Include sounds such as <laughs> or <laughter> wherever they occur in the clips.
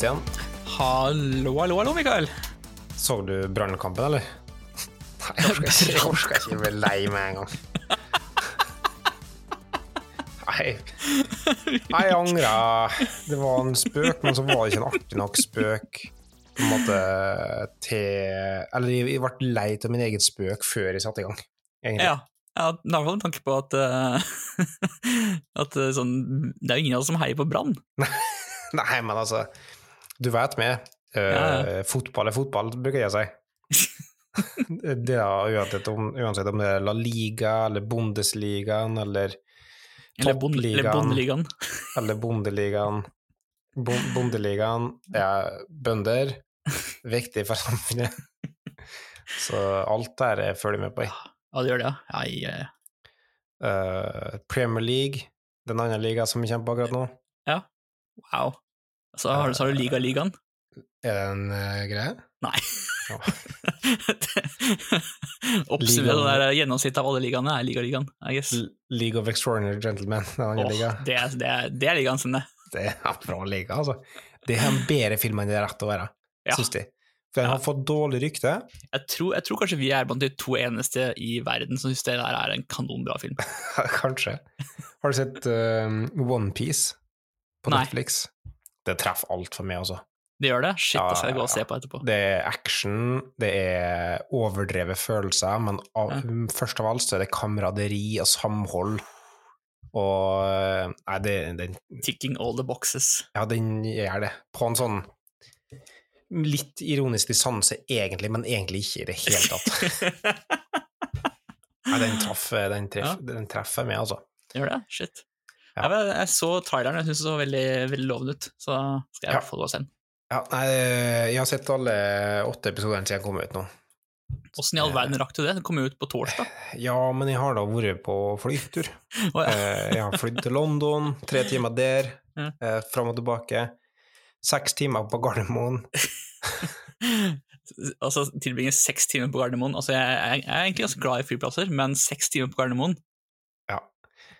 Stian. Hallo, hallo, hallo, Mikael. Så du Brannkampen, eller? <laughs> Nei, jeg orker ikke, jeg orker ikke bli lei med en gang. Nei, Nei, jeg angra. Det var en spøk, men så var det ikke en artig nok spøk. På en måte til Eller jeg jeg ble lei av min egen spøk før jeg satte i gang. Egentlig. Ja, ja i hvert fall med tanke på at, uh, <laughs> at eh, sånn, Det er jo ingen av oss som heier på Brann. <laughs> Nei, men altså Du vet meg. Uh, Ja, Fotball er fotball, bruker jeg å si. <laughs> det er uansett om, uansett om det er La Liga eller Bundesligaen eller Eller, bond, eller Toppligaen. Bondeligaen. <laughs> eller Bondeligaen. Bon, bondeligaen er bønder. Viktig for samfunnet. <laughs> Så alt der jeg følger med på. Ja, det gjør det, ja. Jeg, uh... Premier League, den andre liga som vi kjemper på akkurat nå. Ja, Wow. Så har, du- så har du Liga-ligaen. Er det en uh, greie? Nei. Ja. <laughs> Oppsummere det der gjennomsnittet av alle ligaene er Liga-ligaen, I guess. League of Extraordinary Gentlemen, den Åh, liga. det, er, det, er, det er ligaen sin, det. Det er en bra liga, altså. Det er en bedre film enn det er rett å være, Ja. syns de. For den har fått dårlig rykte. Jeg tror, jeg tror kanskje vi er blant de to eneste i verden som syns det der er en kanonbra film. <laughs> Kanskje. Har du sett uh, Onepiece på Nei. Netflix? Det treffer alt for meg, altså. Det gjør det? Shit, Ja, det skal jeg gå og se på etterpå. Det er action, det er overdrevet følelser, men av, Ja. først av alt så er det kameraderi og samhold. Og eh, Nei, det, den, Ticking all the boxes. ja, den gjør det. På en sånn litt ironisk distanse, egentlig, men egentlig ikke i det hele tatt. <laughs> Nei, den traff, den, treff, den treffer meg, altså. Gjør det? Shit. Ja. Jeg, jeg så traileren, jeg syns det så veldig, veldig lovende ut, så skal jeg Ja. få fall gå og se den. Ja, nei, jeg har sett alle åtte episodene siden jeg kom ut nå. Åssen i all verden rakk du det? Den kom jo ut på torsdag. <laughs> Ja, men jeg har da vært på flytur. <laughs> oh, ja. Eh, Jeg har flydd til London, tre timer der, <laughs> Ja. eh, fram og tilbake. Seks timer på Gardermoen. altså tilbringe seks timer på Gardermoen. Altså, jeg, er egentlig ganske glad i flyplasser, men seks timer på Gardermoen.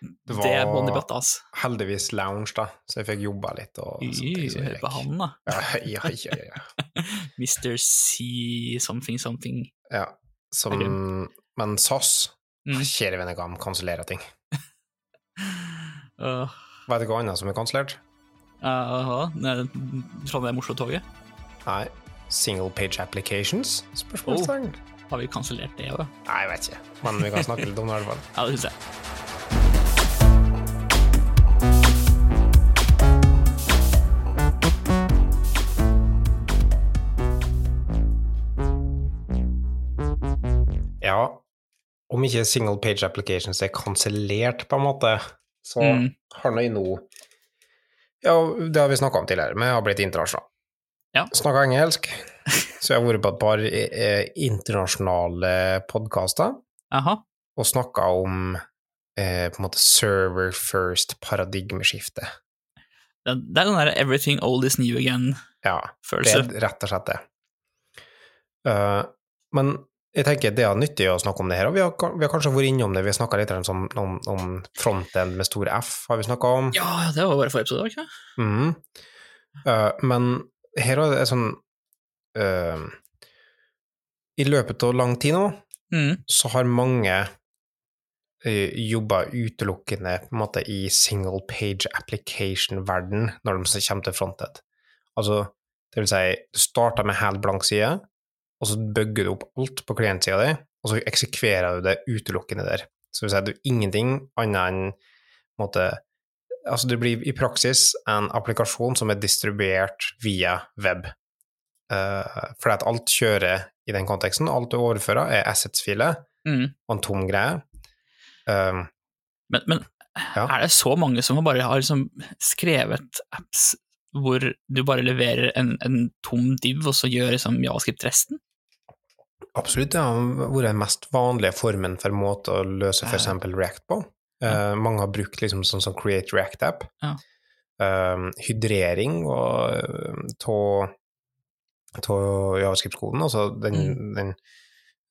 Det det er var bøtta, ass. heldigvis lounge, da, så jeg fikk jobba litt. Og Hør på han, da. Ja, ja, ja, ja. <laughs> Mr. C something something. ja. Som, men SAS, Mm. <laughs> kjære vene, kan kansellere ting. Uh, Vet du hva annet som er kansellert? uh, Trondheim-Oslo-toget. Nei. Single page applications? Spørsmålstegn. Har vi kansellert det òg? Nei, jeg vet ikke, men vi kan snakke litt om det i hvert fall. <laughs> Ja, det synes jeg. Om ikke single page applications er kansellert, på en måte, så Mm. har nå nå Ja, det har vi snakka om tidligere, men jeg har blitt internasjonal. Ja. Snakka engelsk, så jeg har vært på et par eh, internasjonale podkaster og snakka om eh, på en måte server first-paradigmeskifte. Det, det er den derre 'everything old is new Ja, again'-følelse. det er rett og slett det. Uh, men jeg tenker det er nyttig å snakke om det her, og vi har, vi har kanskje vært innom det. Vi har snakka litt om, om, om frontend med stor F, har vi snakka om. Ja, det var bare forrige episode, ikke? Mhm. Eh, men her er det sånn uh, I løpet av lang tid nå Mm. så har mange uh, jobba utelukkende på en måte i single page application-verden når de kommer til frontet. Altså, det vil si, du starter med helt blank side, og så bygger du opp alt på klientsida di, og så eksekverer du det utelukkende der. Så det vil si, du ingenting annet enn måte Altså, det blir i praksis en applikasjon som er distribuert via web. Uh, fordi at alt kjører i den konteksten, alt du overfører er assets-filer Mm. og en tom greie. Um, Men, men Ja. er det så mange som bare har liksom skrevet apps hvor du bare leverer en, en tom div, og så gjør liksom javascript resten? Absolutt, det har vært den mest vanlige formen for måte å løse f.eks. React på. Uh, mange har brukt liksom sånn som Create React-app. Ja. Uh, hydrering av javascript-koden, altså den, Mm. den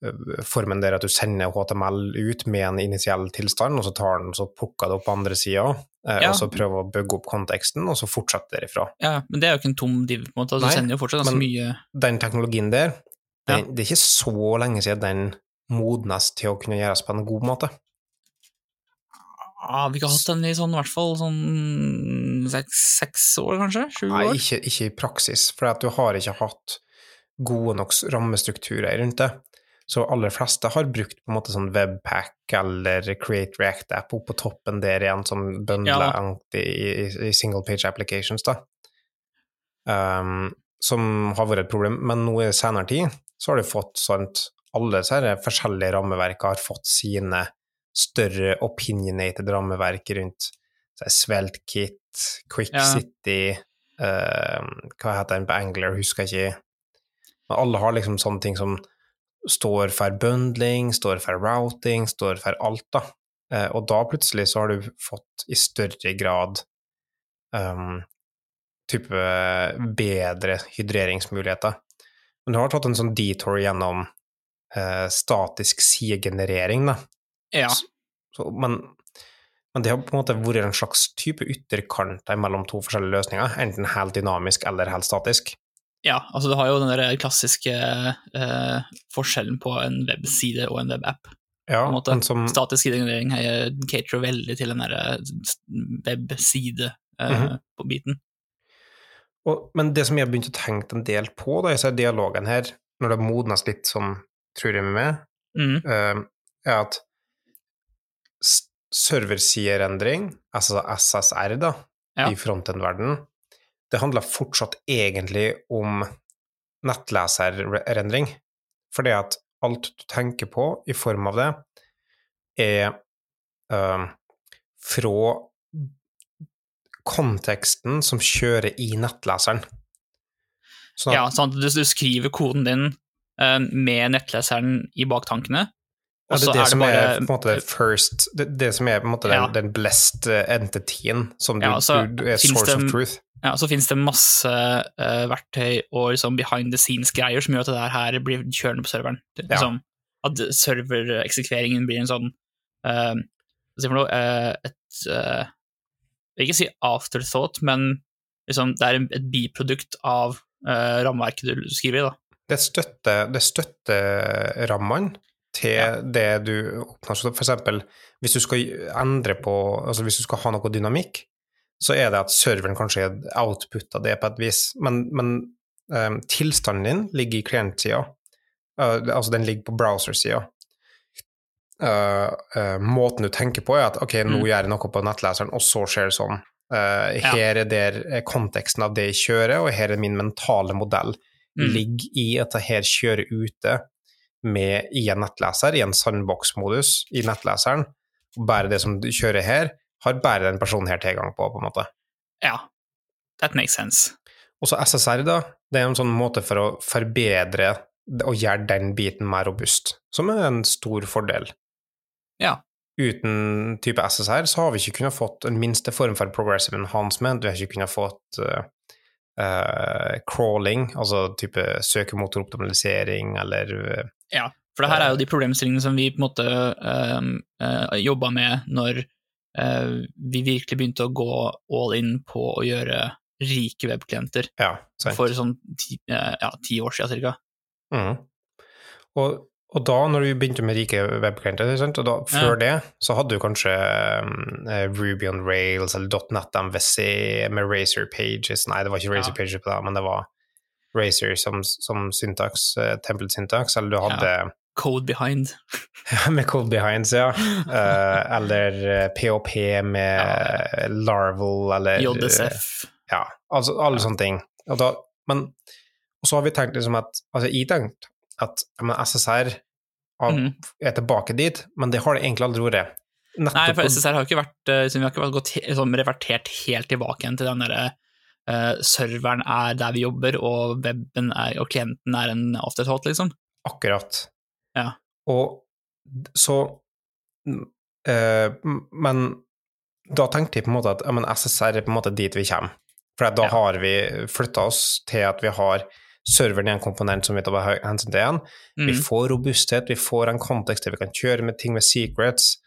uh, formen der at du sender HTML ut med en initiell tilstand, og så tar den så plukker det opp på andre sida, eh, Ja. og så prøver å bygge opp konteksten, og så fortsetter derifra. Ja, men det er jo ikke en tom div, på en måte. Altså, du sender jo fortsatt ganske men- mye Den teknologien der, Ja. Det, det er ikke så lenge siden den modnes til å kunne gjøres på en god måte. ah, Vi har hatt den i sånn, i hvert fall sånn seks, seks år, kanskje? Sju Nei, ikke, ikke i praksis, for du har ikke hatt gode nok rammestrukturer rundt det. Så aller fleste har brukt på en måte sånn webpack eller Create React-app oppå på toppen der igjen, som bøndler Ja. i, i, i single page applications, da. Um, som har vært et problem, men nå i senere tid så har du fått sånt Alle disse forskjellige rammeverkene har fått sine større opinionated rammeverk rundt Sveltkit, Quick Ja. City uh, Hva heter den på Angler, husker jeg ikke. Men alle har liksom sånne ting som står for bundling, står for routing, står for alt, da. Uh, og da plutselig så har du fått i større grad um, type bedre hydreringsmuligheter. Men du har tatt en sånn detour gjennom eh, statisk sidegenerering, da. Ja. Så, men, men det har på en måte vært en slags type ytterkant mellom to forskjellige løsninger, enten helt dynamisk eller helt statisk. ja, altså du har jo den der klassiske eh, forskjellen på en webside og en webapp. Ja, på en måte. som, Statisk sidegenerering caterer veldig til den derre webside eh, mm -hmm. biten. Og, men det som jeg har begynt å tenke en del på da, i dialogen her, når det modnes litt som tror jeg med, Mm. uh, er at serversiderendring, altså SSR, da, Ja. i frontend-verdenen, det handler fortsatt egentlig om nettleserendring. Fordi at alt du tenker på i form av det, er uh, fra konteksten som kjører i nettleseren. Sånn Ja, at du, du skriver koden din uh, med nettleseren i baktankene, Ja, det er det er det som er på en måte first Det, det som er på en måte den, Ja. den blessed entityen som du, Ja, så du er source det- of truth. Ja, så finnes det masse uh, verktøy og liksom behind the scenes-greier som gjør at det her blir kjørende på serveren. Liksom, at servereksekveringen blir en sånn uh, Hva man nå? eh, et eh, Jeg vil ikke si afterthought, men liksom, det er et biprodukt av uh, rammeverket du skriver i. da. Det støtter, det støtter rammene til Ja. det du oppnår. Så for eksempel, hvis du skal endre på Altså hvis du skal ha noe dynamikk, så er det at serveren kanskje er output av det på et vis, men, men um, tilstanden din ligger i klientsida. Uh, altså den ligger på browsersida. Uh, uh, måten du tenker på, er at ok, nå Mm. gjør jeg noe på nettleseren, og så skjer det sånn. Uh, Ja. her er der er konteksten av det jeg kjører, og her er min mentale modell Mm. ligger i at jeg her kjører ute med, i en nettleser, i en sandbox-modus i nettleseren. Og bare det som du kjører her, har bare den personen her tilgang på, på en måte. Ja, that makes sense. Og så SSR, da, det er en sånn måte for å forbedre og gjøre den biten mer robust, som er en stor fordel. Ja. Uten type SSR så har vi ikke kunnet fått en minste form for progressive enhancement, vi har ikke kunnet fått uh, uh, crawling, altså type søkemotoroptimalisering eller uh, Ja, for det her er jo de problemstillingene som vi på en måte uh, jobba med når vi virkelig begynte å gå all in på å gjøre rike webklienter Ja, for sånn ti, ja, ti år siden cirka. Mm. Og, og da, når du begynte med rike webklienter, og da, før det, så hadde du kanskje um, Ruby on Rails eller .net MVC med Razer Pages Nei, det var ikke Razer Ja. Pages på det, men det var Razer som, som syntaks, uh, template syntax, eller du hadde Code behind. <laughs> med Code Behinds, ja. Uh, eller POP med Larval, eller JSF. Ja, altså alle Ja. sånne ting. Og da, men og så har vi tenkt liksom at Altså, jeg tenkte at men SSR har, mm. er tilbake dit, men det har det egentlig aldri vært. Nei, for SSR har ikke vært uh, Vi har ikke gått sånn revertert helt tilbake igjen til den derre uh, serveren er der vi jobber, og weben er, og klienten er en afterthought, liksom. Akkurat. Ja. Og så eh, Men da tenkte jeg på en måte at ja, men SSR er på en måte dit vi kommer. For da Ja. har vi flytta oss til at vi har serveren er en komponent som vi tar hensyn til igjen. Vi Mm. får robusthet, vi får en kontekst der vi kan kjøre med ting med secrets.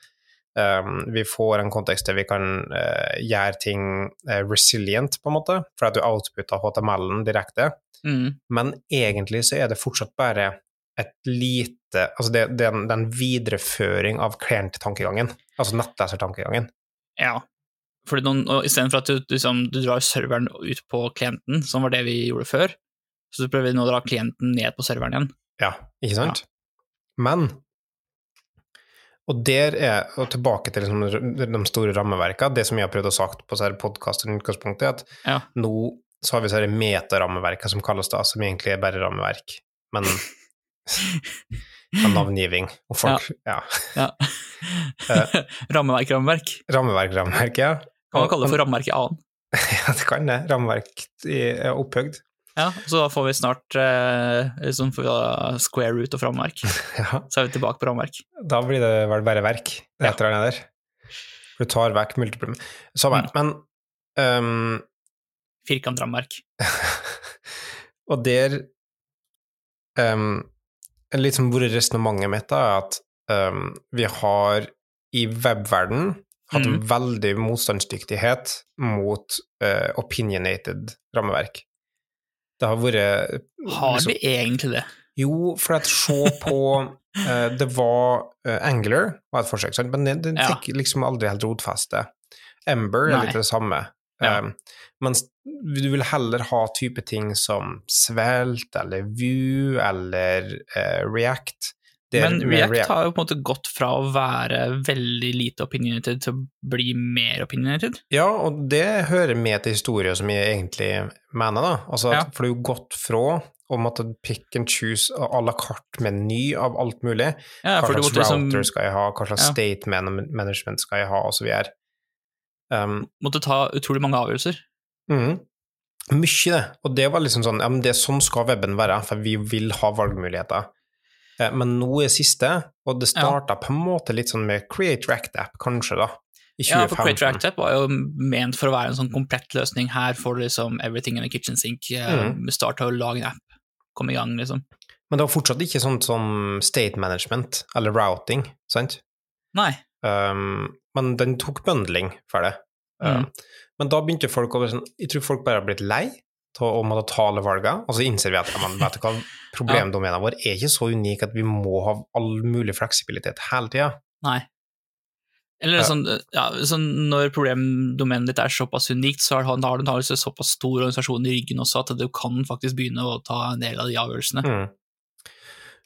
Um, vi får en kontekst der vi kan uh, gjøre ting uh, resilient, på en måte, for at du outputter HTML-en direkte. Mm. Men egentlig så er det fortsatt bare et lite Altså det, det er en, det er en videreføring av client-tankegangen, altså nettlesertankegangen. Ja. Fordi noen, og Istedenfor at du, du, liksom, du drar serveren ut på klienten, som var det vi gjorde før, så prøver vi nå å dra klienten ned på serveren igjen. Ja, ikke sant? Men Og der er, og tilbake til liksom de store rammeverkene, det som jeg har prøvd å sagt på podkasten i utgangspunktet, er at Ja. nå så har vi disse metarammeverkene som kalles da, som egentlig er bare rammeverk, men <laughs> navngiving. Og folk, ja. Ja. ja. <laughs> rammeverk, rammeverk. Rammeverk, rammeverk, ja. Kan man kalle det for rammeverk i annen? <laughs> Ja, det kan det. Rammeverk i- er opphøgd. Ja, så da får vi snart eh, liksom får vi da square root og framverk. <laughs> Ja, Så er vi tilbake på rammeverk. da blir det vel bare verk, det Ja. annet der. Du tar vekk multiple Samme, Mm. men um, Firkantrammeverk. <laughs> Og der um, Litt som hvor resonnementet mitt er at um, vi har i webverden hatt Mhm. veldig motstandsdyktighet mot uh, opinionated rammeverk. Det har vært Har liksom- vi egentlig det? Jo, for at se på uh, <laughs> Det var uh, Angler var et forsøk, sant? men den, den Ja. fikk liksom aldri helt rotfeste. Ember er litt det samme. Ja. Um, mens du vil heller ha type ting som Svelt eller Vue eller uh, React. Men React, React har jo på en måte gått fra å være veldig lite opinionated til å bli mer opinionated. Ja, og det hører med til historien som jeg egentlig mener, da. Altså, Ja. For er jo gått fra å måtte pick and choose à la carte meny av alt mulig, Ja, hva slags router liksom, router skal jeg ha, hva slags Ja. state management skal jeg ha, og så videre. Um, måtte ta utrolig mange avgjørelser. Mm. Mye, det. Og det var liksom sånn Ja, men det sånn skal weben være, for vi vil ha valgmuligheter. Eh, Men nå er siste, og det starta på en måte litt sånn med Create React App, kanskje, da. I 2015. Ja, for Create React App var jo ment for å være en sånn komplett løsning. Her får du liksom everything in the kitchen sink. Mm. Mm. Start å lage en app. Kom i gang, liksom. Men det var fortsatt ikke sånt som state management, eller routing, sant? Nei. Um, men den tok bundling for det. Um, Mm. Men da begynte folk å bli sånn Jeg tror folk bare har blitt lei å måtte ta alle valgene, og så innser vi at ja, men, vet du hva, <laughs> problemdomenene våre er ikke så unike at vi må ha all mulig fleksibilitet hele tida. Nei. Eller Ja. sånn, ja, sånn når problemdomenet ditt er såpass unikt, så har du antakeligvis en såpass stor organisasjon i ryggen også at du kan faktisk begynne å ta en del av de avgjørelsene. Mm.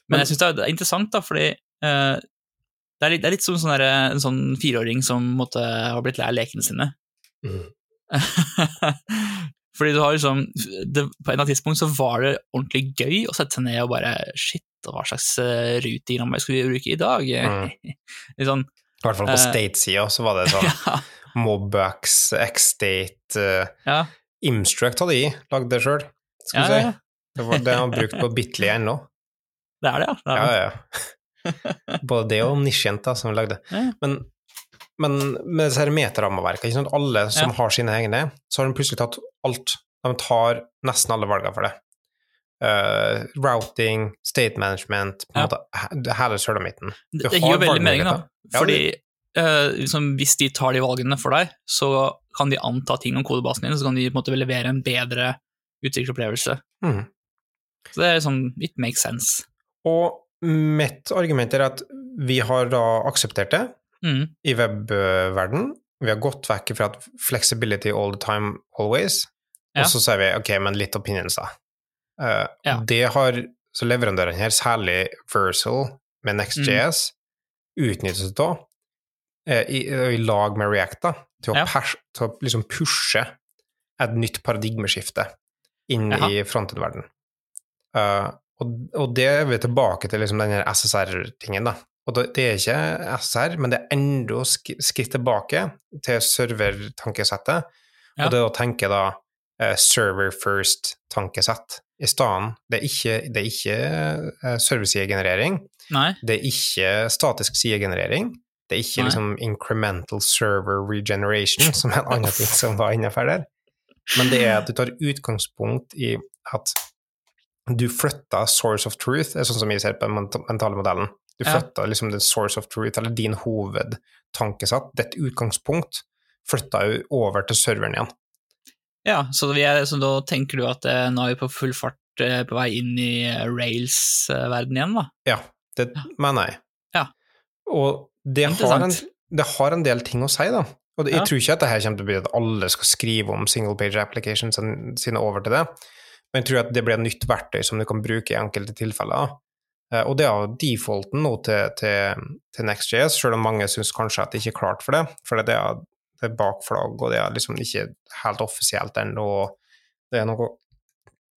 Men jeg syns det er- er interessant, da, fordi eh, det, er litt, det er litt som sånn der, en sånn fireåring som måtte har blitt lei lekene sine. Mm. <laughs> fordi du har liksom det, På en av tidspunkt så var det ordentlig gøy å sette seg ned og bare Shit, hva slags uh, routing skal vi bruke i dag? Mm. <laughs> Sånn I hvert fall på uh, state-sida så var det sånn <laughs> Ja. Mobux, X-State uh, ja. Imstruct hadde jeg lagd det sjøl, skal Ja, si. ja, ja. Det, var, det har brukt på Bitly ennå. <laughs> Det er det, ja. Det er Ja, det. ja, ja. Både det og nisjejenta som lagde. Ja. Men, men med disse meterrammeverkene, alle som Ja. har sine egne, så har de plutselig tatt alt. De tar nesten alle valgene for det. Uh, routing, state management, på en Ja. måte hele sølamitten. Det, det gir jo veldig mening, da. Fordi uh, liksom, hvis de tar de valgene for deg, så kan de anta ting om kodebasen din, så kan de på en måte levere en bedre utvikleropplevelse. Mm. Så det er sånn It makes sense. Og mitt argument er at vi har da akseptert det Mm. i webverden. Vi har gått vekk fra at flexibility all the time, always, Ja. og så sier vi ok, men litt opinions, da. Eh, Ja. Det har så leverandørene her, særlig Versal med Next.js, utnyttet av uh, i, i lag med React, da, til å, Ja. pers, til å liksom pushe et nytt paradigmeskifte inn Jaha. i frontend-verden. Uh, og, og det er vi tilbake til liksom denne SSR-tingen, da. Og det, er ikke SR, men det er enda sk skritt tilbake til servertankesettet. Ja. Og det å tenke da eh, server first-tankesett i stedet. Det er ikke, det er ikke eh, serversidegenerering, det er ikke statisk sidegenerering, det er ikke Nei. liksom incremental server regeneration, som er en annen ting som var innafor der. Men det er at du tar utgangspunkt i at du flytter source of truth, det er sånn som vi ser på den mentale modellen. Du Ja. flytta liksom the source of truth, eller din hovedtankesett, ditt utgangspunkt, flytta jo over til serveren igjen. Ja, så, vi er, så da tenker du at eh, nå er vi på full fart eh, på vei inn i eh, rails-verden igjen, da? Ja, det mener jeg. Ja. Og det har, en, det har en del ting å si, da. Og det, jeg tror ikke at det her kommer til å bli at alle skal skrive om single page applications sine over til det, men jeg tror at det blir et nytt verktøy som du kan bruke i enkelte tilfeller. da. Eh, Og det er jo defaulten nå til, til, til Next.js, selv om mange syns kanskje at det ikke er klart for det, for det er, det er bakflagg, og det er liksom ikke helt offisielt ennå, det er noe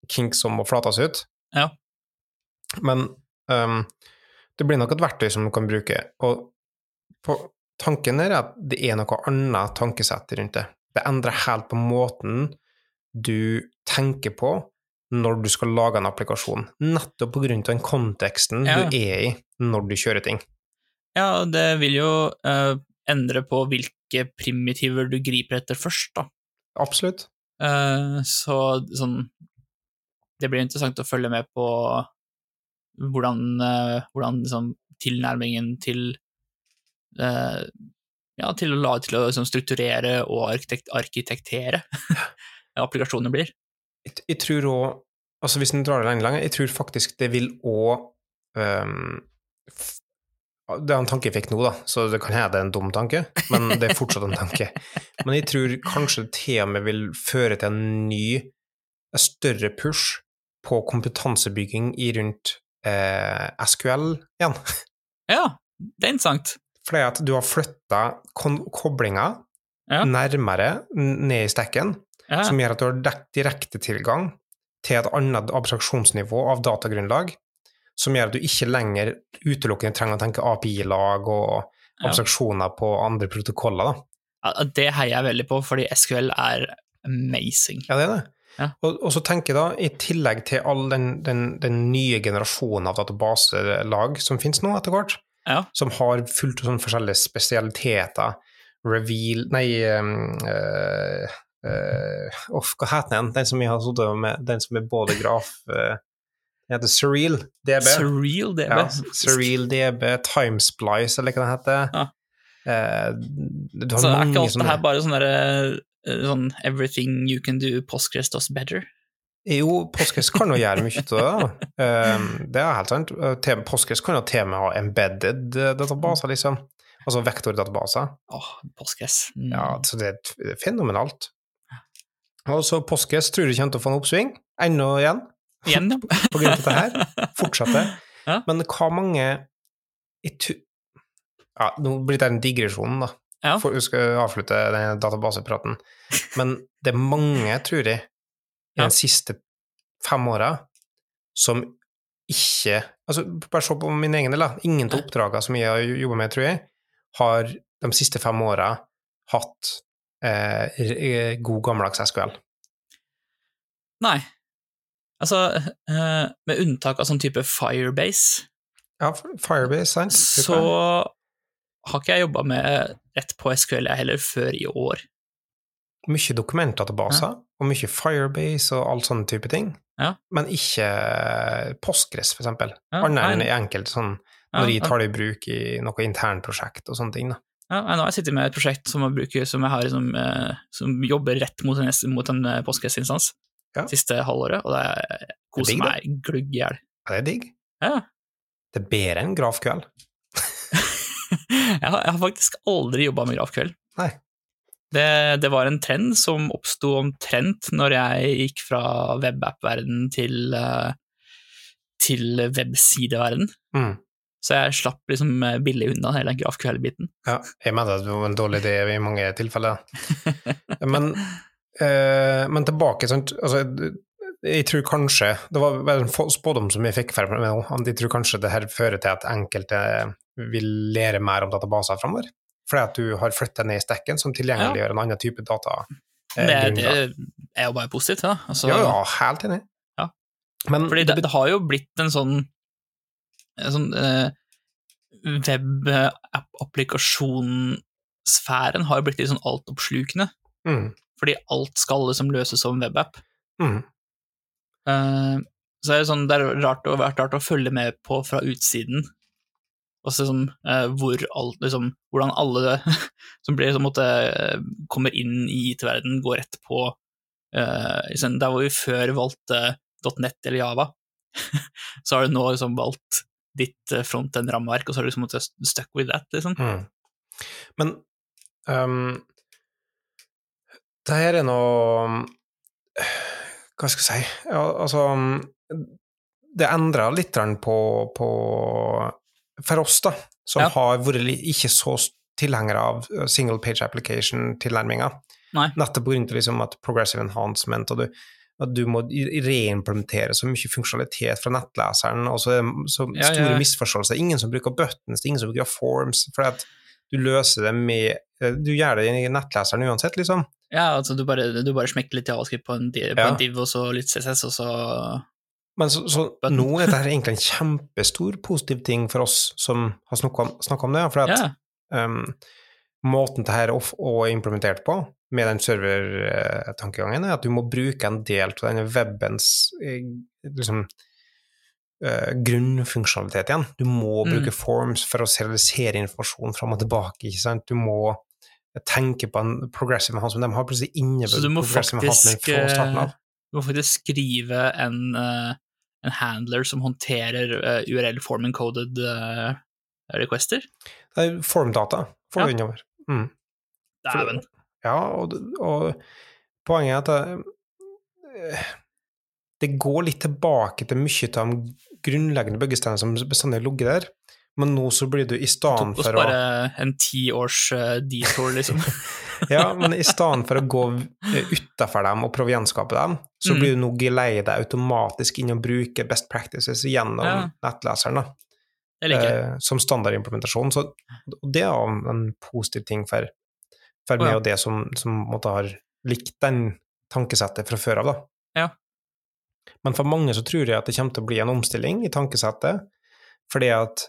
kink som må flates ut. Ja. Men um, det blir nok et verktøy som du kan bruke, og på, tanken er at det er noe annet tankesett rundt det. Det endrer helt på måten du tenker på når du skal lage en applikasjon, nettopp av den konteksten Ja. du er i når du kjører ting. Ja, det vil jo uh, endre på hvilke primitiver du griper etter først, da. Absolutt. Uh, så sånn Det blir interessant å følge med på hvordan, uh, hvordan liksom, tilnærmingen til Ja, til å, la, til å liksom, strukturere og arkitekt, arkitektere <laughs> applikasjoner blir. Jeg, jeg tror òg Altså, hvis en drar det lenger, lenger, jeg tror faktisk det vil òg Det er en tanke jeg fikk nå, da, så det kan hende det er en dum tanke, men det er fortsatt en tanke. <laughs> Men jeg tror kanskje det til og med vil føre til en ny, en større push på kompetansebygging i rundt eh, SQL igjen. Ja, det er interessant. Fordi at du har flytta koblinga Ja. nærmere ned i stekken, Ja, som gjør at du har direktetilgang til et annet abstraksjonsnivå av datagrunnlag, som gjør at du ikke lenger utelukkende trenger å tenke API-lag og abstraksjoner på andre protokoller. Da. Ja, det heier jeg veldig på, fordi SQL er amazing. Ja, det er det. Ja. Og, og så tenker jeg da, i tillegg til all den, den, den nye generasjonen av databaselag som finnes nå etter hvert, Ja. som har fullt av sånne forskjellige spesialiteter, reveal Nei um, uh, hva heter den? Den som jeg har sittet med, den som er både graf uh, Den heter Surreal DB. Surreal DB. Ja, Surreal DB, Timesplice, eller hva det heter. Ja. Uh, du har Så er ikke alt det her bare sånn derre sånn everything you can do, Postgres does better? Jo, Postgres kan jo gjøre mye av det. Um, det er helt sant. Postgres kan jo til og med ha embedded databaser, liksom. Altså vektordatabaser. Åh, Postgres. Mm. Ja, så det et- det er fenomenalt. Og så påskes tror jeg kommer til å få en oppsving, ennå igjen, Igjen, ja. <laughs> på grunn av dette her. Fortsetter. <laughs> Ja. Men hva mange Ja, nå blir det en digresjon, da. Ja. For vi skal avslutte den databasepraten. Men det er mange, tror jeg, i de siste fem åra som ikke Altså, bare se på min egen del, da. Ingen av oppdragene som jeg har jobba med, tror jeg, har de siste fem åra hatt eh, god gammeldags SQL. Nei. Altså, eh, med unntak av sånn type Firebase, Ja, Firebase, sant? så har ikke jeg jobba med rett på SQL jeg heller før i år. Mye dokumentdatabaser, og mye Firebase og all sånne type ting. Ja. Men ikke Postgres, for eksempel. Ja, Annet enn enkelte sånn Ja, når de ja. tar det i bruk i noe internprosjekt og sånne ting. da. Ja, nå har jeg sittet med et prosjekt som bruker, som jeg har som, eh, som jobber rett mot en, mot en eh, Ja. siste halvåret, og det er- koser meg glugg i hjel. Ja, det er digg. Ja. Det er bedre enn grafkveld. <laughs> <laughs> jeg, har, jeg har faktisk aldri jobba med grafkveld. Nei. Det, det var en trend som oppsto omtrent når jeg gikk fra webapp-verden til, eh, til websideverden. Mm. Så jeg slapp liksom eh, billig unna hele GrafQL-biten. Ja, jeg mener det var en dårlig idé i mange tilfeller. <laughs> Men, eh, men tilbake, sant altså, jeg tror kanskje Det var en spådom som jeg fikk fra meg nå, at jeg tror kanskje det her fører til at enkelte vil lære mer om databaser framover. Fordi at du har flyttet ned i stekken, som tilgjengeliggjør en annen type data. eh, Det, det er jo bare positivt, da. Altså, Ja, ja, helt enig. Ja. Men Fordi det, det har jo blitt en sånn, sånn eh, Web-applikasjonssfæren har jo blitt litt sånn altoppslukende. mm, Fordi alt skal liksom løses som webapp. mm, Eh, så er det, sånn, det har rart vært rart å følge med på fra utsiden Og se liksom, eh, hvor alt, liksom, hvordan alle <laughs> som blir, som måtte, eh, kommer inn i IT-verden, går rett på eh, liksom, Der hvor vi før valgte .net eller Java, <laughs> så har du nå liksom valgt ditt eh, front-end-rammeverk, og så har du liksom måttet stuck with that, liksom. Mm. Men um, det her er noe Hva skal jeg si ja, Altså Det endrer litt på, på For oss, da, som Ja. har vært ikke så tilhengere av single page application-tilnærminga. Nettopp pga. liksom at progressive enhancement, og du, at du må reimplementere så mye funksjonalitet fra nettleseren, og så så Ja, store ja. misforståelser. Ingen som bruker buttons, det ingen som bruker forms, for at du løser det med eh, Du gjør det i nettleseren uansett, liksom. Ja, altså du bare, du bare smekker litt javascript på en, di- på Ja. en div, og så litt CSS, og så Men så, så nå er dette <laughs> egentlig en kjempestor positiv ting for oss som har snakka om, om det, for at Ja, um, måten det her er er implementert på, med den servertankegangen, er at du må bruke en del av denne webens eh, liksom, uh, grunnfunksjonalitet igjen. Du må Mm. bruke forms for å serialisere informasjon fram og tilbake. ikke sant? Du må tenke på en progressive enhancement. De har plutselig Så du må faktisk, eh, du må faktisk skrive en, uh, en handler som håndterer uh, URL-form-encoded eh, requester. Det er formdata får Ja. du innover. Mm. Dæven. Ja, og, og poenget er at det, eh, det går litt tilbake til mye av de grunnleggende byggesteinene som bestandig har ligget der, men nå så blir du i stedet Tok oss for å bare en tiårs uh, detour, liksom. <laughs> Ja, men i stedet for å gå utafor dem og prøve å gjenskape dem, så Mm. blir du nå geleida automatisk inn og bruke best practices gjennom Ja. nettleseren, da. Eh, som standardimplementasjon. Så det er en positiv ting for, for det meg jo og det som, som måtte har likt den tankesettet fra før av, da. Ja. Men for mange så tror jeg at det kommer til å bli en omstilling i tankesettet, fordi at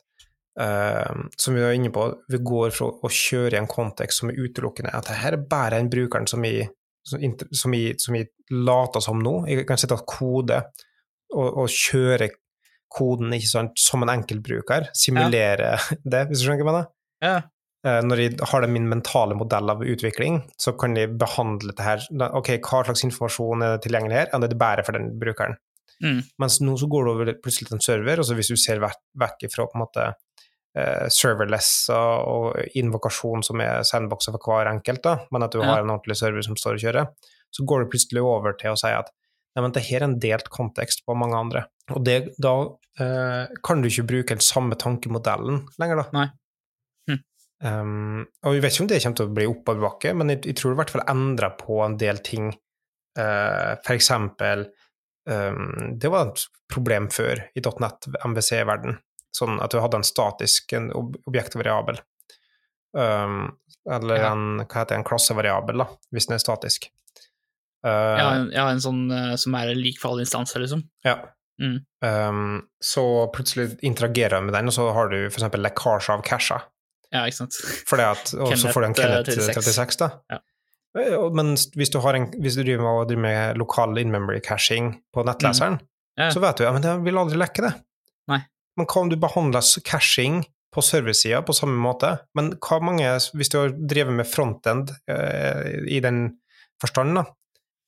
eh, som vi var inne på, vi går fra å kjøre i en kontekst som er utelukkende at det her er bare en brukeren som vi, som, vi, som vi later som nå. Jeg kan sitte og kode og, og kjøre koden ikke sant, som en enkeltbruker, simulere <laughs> det, hvis du skjønner hva jeg mener? Ja. Eh, Når jeg har det min mentale modell av utvikling, så kan jeg behandle det her Ok, hva slags informasjon er det tilgjengelig her? Ja, det er bare for den brukeren. Mm. Mens nå så går det over plutselig til en server, og så hvis du ser vekk, vekk fra på en måte eh, serverless og, invokasjon som er sandboxer for hver enkelt, da, men at du Ja. har en ordentlig server som står og kjører, så går det plutselig over til å si at nei, men det her er en delt kontekst på mange andre. Og det, da eh, kan du ikke bruke den samme tankemodellen lenger, da. Nei. Um, og vi vet ikke om det kommer til å bli oppoverbakke, men jeg, jeg tror det i hvert fall endrer på en del ting. Uh, for eksempel um, Det var et problem før i .net MVC-verden, sånn at du hadde en statisk en ob objektvariabel. Um, eller Ja. en, hva heter det, en klassevariabel, da, hvis den er statisk. Uh, ja, en, ja, en sånn uh, som er lik for alle instanser, liksom. ja. Mm. Um, så plutselig interagerer du med den, og så har du f.eks. lekkasje av casher. Ja, ikke sant. Fordi at, og så får du en eh, Kenneth 36. 36, da. Ja. Eh, Men hvis du, har en, hvis du driver med, lokal in-memory caching på nettleseren, Mm. Ja. så vet du ja, men det vil aldri lekke det. Nei. Men hva om du behandler cashing caching på servicesida på samme måte? Men hva mange, hvis du har drevet med frontend eh, i den forstand, da,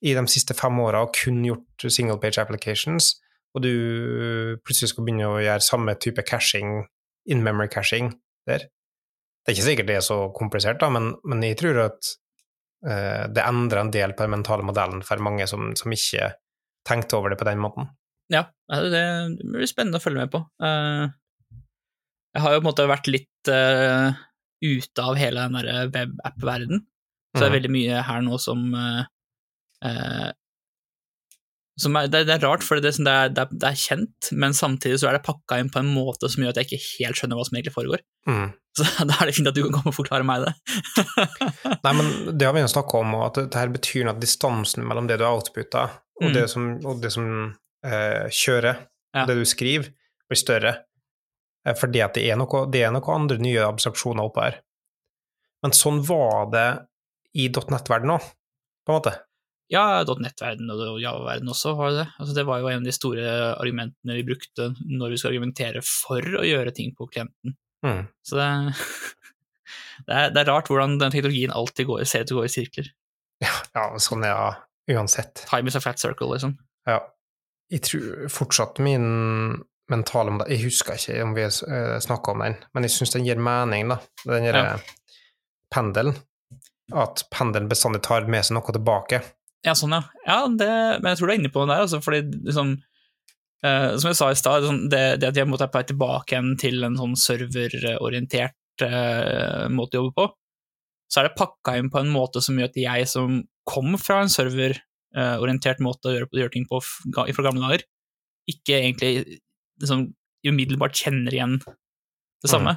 i de siste fem åra og kun gjort single page applications, og du plutselig skal begynne å gjøre samme type caching, in-memory caching der. Det er ikke sikkert det er så komplisert, da, men, men jeg tror at uh, det endrer en del på den mentale modellen for mange som, som ikke tenkte over det på den måten. Ja, det det blir spennende å følge med på. Uh, jeg har jo på en måte vært litt uh, ute av hele den derre webapp-verden, så det er Mhm. veldig mye her nå som som er, det, det er rart, for det, sånn- det, det, er, kjent, men samtidig så er det pakka inn på en måte som gjør at jeg ikke helt skjønner hva som egentlig foregår. Mm. Så <laughs> da er det fint at du kan komme og forklare meg det. <laughs> Nei, men det har vi jo snakka om, at det, her betyr at distansen mellom det du outputter, og Mm. det som, og det som eh, kjører, Ja. det du skriver, blir større. Eh, fordi at det er noe, det er noe andre nye abstraksjoner oppe her. Men sånn var det i .net-verdenen òg, på en måte. Ja, .net-verden og Java-verden også har det det. Altså, det var jo en av de store argumentene vi brukte når vi skal argumentere for å gjøre ting på klienten. Mm. Så det, <laughs> det, er, det er rart hvordan den teknologien alltid går, ser ut til å gå i sirkler. Ja, sånn er det uansett. Time is a flat circle, liksom. Ja. Jeg tror fortsatt min mentale modell Jeg husker ikke om vi uh, snakka om den, men jeg syns den gir mening, da. Den gir Ja. pendelen. At pendelen bestandig tar med seg noe tilbake. Ja, sånn, ja. ja det, men jeg tror du er inne på det der, altså, fordi liksom eh, Som jeg sa i stad, sånn, det, det at jeg måtte på vei tilbake igjen til en sånn serverorientert eh, måte å jobbe på, så er det pakka inn på en måte som gjør at jeg som kom fra en serverorientert måte å gjøre, gjøre ting på fra gamle dager, ikke egentlig liksom, umiddelbart kjenner igjen det samme.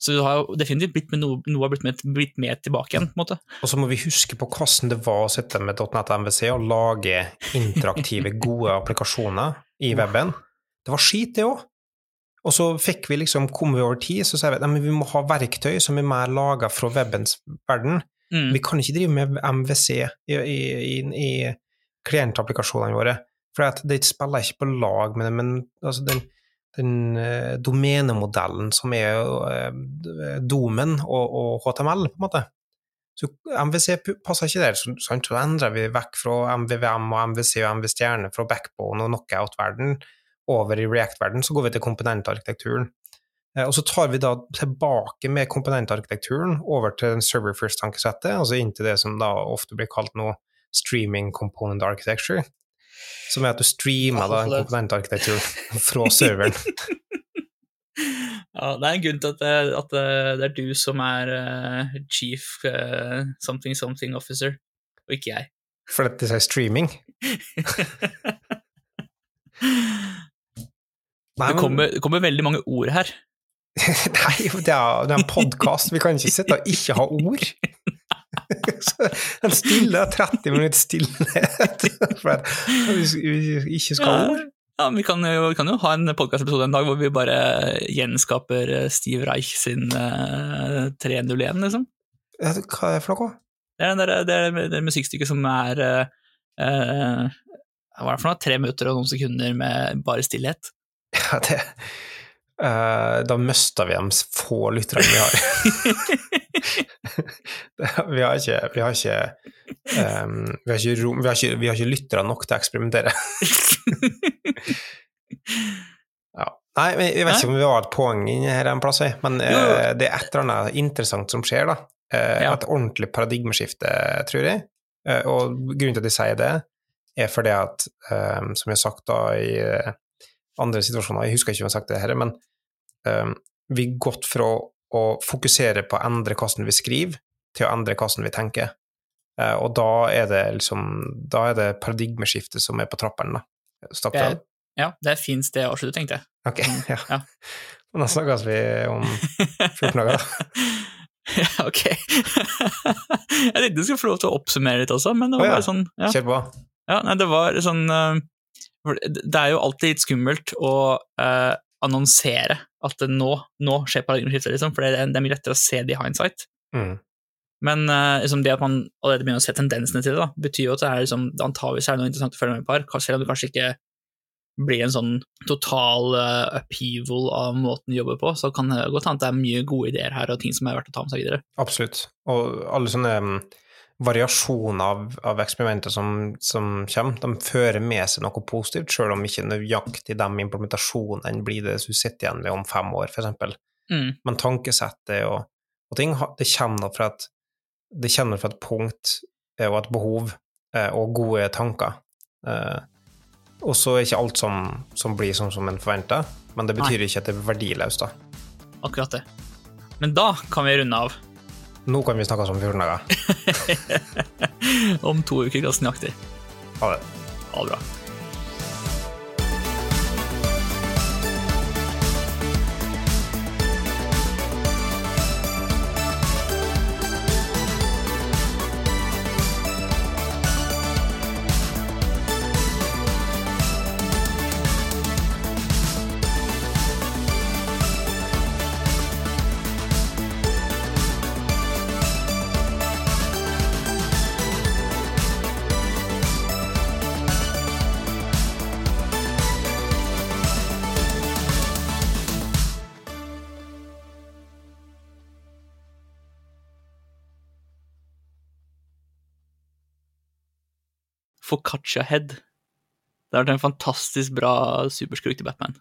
Så det har jo definitivt blitt med noe, noe har blitt med, blitt med tilbake igjen, på en måte. Og så må vi huske på hvordan det var å sitte med .NET MVC og lage interaktive, gode applikasjoner i weben. Det var skit, det òg. Og så fikk vi liksom, kom vi over tid, så sa vi at vi må ha verktøy som er mer laga fra webens verden. Mm. Vi kan ikke drive med MVC i, i, i, i klientapplikasjonene våre, for det spiller ikke på lag med det, men altså den, den eh, domenemodellen som er eh, domen og, og HTML, på en måte. Så MVC passer ikke der, sant? så endrer vi vekk fra MVVM og MVC og MV-stjerne fra backbone og knockout-verden over i React-verden, så går vi til komponentarkitekturen. Eh, Og så tar vi da tilbake med komponentarkitekturen over til den server first-tankesettet, altså inntil det som da ofte blir kalt nå streaming component architecture, som er at du streamer da en komponentarkitektur fra serveren. <laughs> Ja, det er en grunn til at det, at det det er du som er uh, chief uh, something something officer, og ikke jeg. For dette er streaming. <laughs> Det, kommer, det kommer veldig mange ord her. <laughs> Nei, det er, det er en podkast, vi kan ikke sitte og ikke ha ord. <laughs> En stille 30 minutter stillhet <laughs> for vi ikke skal ha ord. Ja, vi kan jo, vi kan jo ha en podkastepisode en dag hvor vi bare gjenskaper eh, Steve Reich sin uh, 301, liksom. Ja, Hva er det for noe? Det er det, der, det, er det musikkstykket som er uh, eh, Hva er det for noe? Tre minutter og noen sekunder med bare stillhet. <laughs> Ja, det uh, Da mista vi de få lytterne vi har. Vi har ikke Vi har ikke, um, vi har ikke, rom, vi har ikke, vi har ikke lyttere nok til å eksperimentere. Ja. Nei, jeg vet ikke om vi har et poeng inni her en plass, men jo. det er et eller annet interessant som skjer, da. Uh, Ja. Et ordentlig paradigmeskifte, tror jeg. Uh, og grunnen til at jeg sier det, er fordi at, um, som jeg har sagt da i andre situasjoner, jeg husker ikke om jeg har sagt det her, men um, vi har gått fra å fokusere på å endre hvordan vi skriver, til å endre hvordan vi tenker. Eh, og da er det liksom Da er det paradigmeskiftet som er på trappene, da. Stakk Det det? er- Ja, det er et fint sted å avslutte, tenkte jeg. Ok, ja. Ja. <laughs> Men da snakkes vi om <laughs> 14 dager, da. Ja, ok. <laughs> jeg tenkte du skulle få lov til å oppsummere litt også, men det var oh, ja. bare sånn ja. Kjør på. ja, nei, det var sånn eh, det- er jo alltid litt skummelt å eh, annonsere at det nå, nå skjer paradigmeskiftet, liksom, for det er, det er mye lettere å se det i hindsight. Mm. Men uh, liksom det at man allerede begynner å se tendensene til det, da, betyr jo at det er liksom, det antageligvis er noe interessant å følge med på her, selv om det kanskje ikke blir en sånn total uh, upheaval av måten vi jobber på, så kan det godt hende det er mye gode ideer her og ting som er verdt å ta med seg videre. Absolutt. Og alle sånne mm, variasjoner av, av eksperimenter som, som kommer, de fører med seg noe positivt, selv om ikke nøyaktig de implementasjonene blir det du sitter igjen med om fem år, eksempel. Mm. Men tankesettet og, og ting, det kommer fra et, det kommer fra et punkt eh, og et behov eh, og gode tanker. Eh, Og så er ikke alt som, som blir sånn som en forventer, men det betyr ikke at det er verdiløst, da. Akkurat det. Men da kan vi runde av. Nå kan vi snakke om 14 dager. <laughs> Om to uker ganske nøyaktig. Ha det. Ha det bra. Focaccia Det har vært en fantastisk bra superskurk til Batman.